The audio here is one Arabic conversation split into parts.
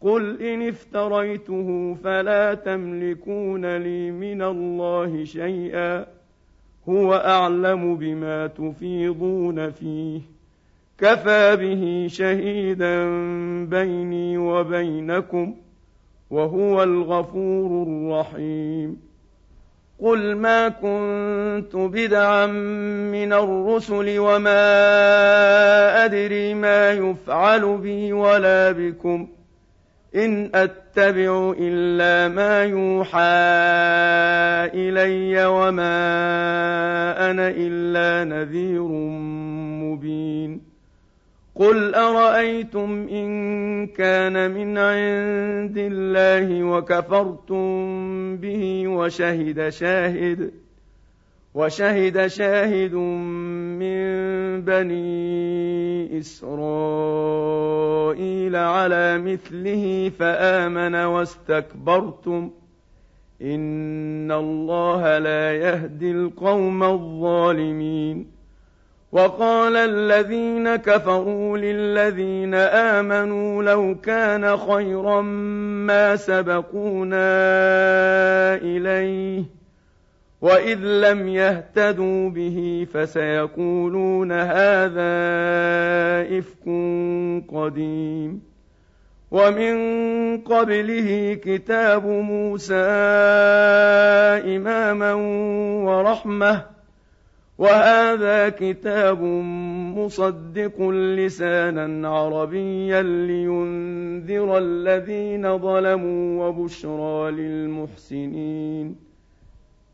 قل ان افتريته فلا تملكون لي من الله شيئا هو اعلم بما تفيضون فيه كفى به شهيدا بيني وبينكم وهو الغفور الرحيم قل ما كنت بدعا من الرسل وما ادري ما يفعل بي ولا بكم إن أتبع إلا ما يوحى إلي وما أنا إلا نذير مبين. قل أرأيتم إن كان من عند الله وكفرتم به وشهد شاهد ۖ وشهد شاهد من بني إسرائيل على مثله فآمن واستكبرتم. إن الله لا يهدي القوم الظالمين. وقال الذين كفروا للذين آمنوا لو كان خيرا ما سبقونا إليه واذ لم يهتدوا به فسيقولون هذا افك قديم ومن قبله كتاب موسى اماما ورحمه وهذا كتاب مصدق لسانا عربيا لينذر الذين ظلموا وبشرى للمحسنين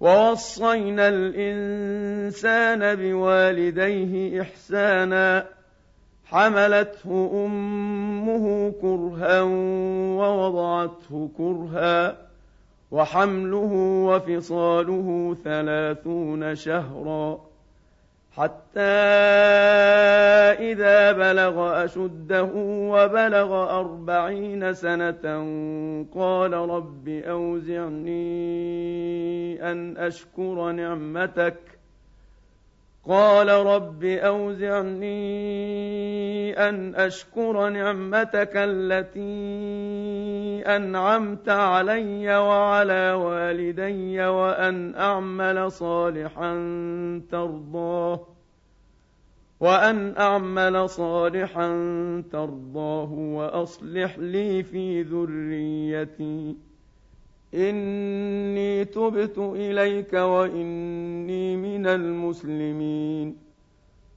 ووصينا الإنسان بوالديه إحسانا حملته أمه كرها ووضعته كرها وحمله وفصاله ثلاثون شهرا. حتى إذا بلغ أشده وبلغ أربعين سنة قال رب أوزعني أن أشكر نعمتك. قال رب أوزعني أن أشكر نعمتك التي أنعمت علي وعلى والدي وأن أعمل صالحا ترضاه وأن أعمل صالحا ترضاه وأصلح لي في ذريتي. إني تبت إليك وإني من المسلمين.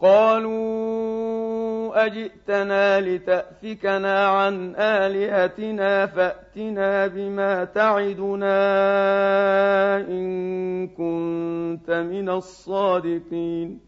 قالوا أجئتنا لتأفكنا عن آلهتنا فأتنا بما تعدنا إن كنت من الصادقين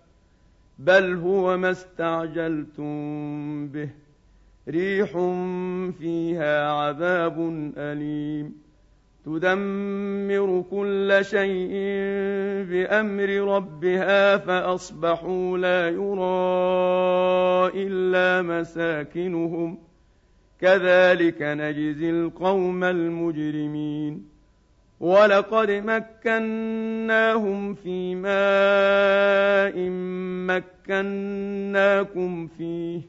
بل هو ما استعجلتم به. ريح فيها عذاب أليم. تدمر كل شيء بأمر ربها فأصبحوا لا يرى إلا مساكنهم. كذلك نجزي القوم المجرمين. ولقد مكناهم في ماء مكناكم فيه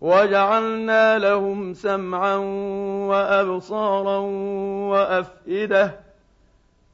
وجعلنا لهم سمعا وابصارا وافئده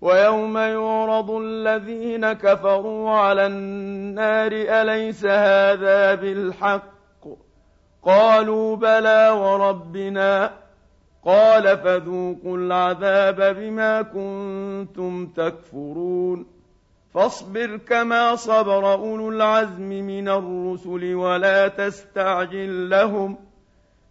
ويوم يعرض الذين كفروا على النار أليس هذا بالحق؟ قالوا بلى وربنا. قال فذوقوا العذاب بما كنتم تكفرون. فاصبر كما صبر أولو العزم من الرسل ولا تستعجل لهم.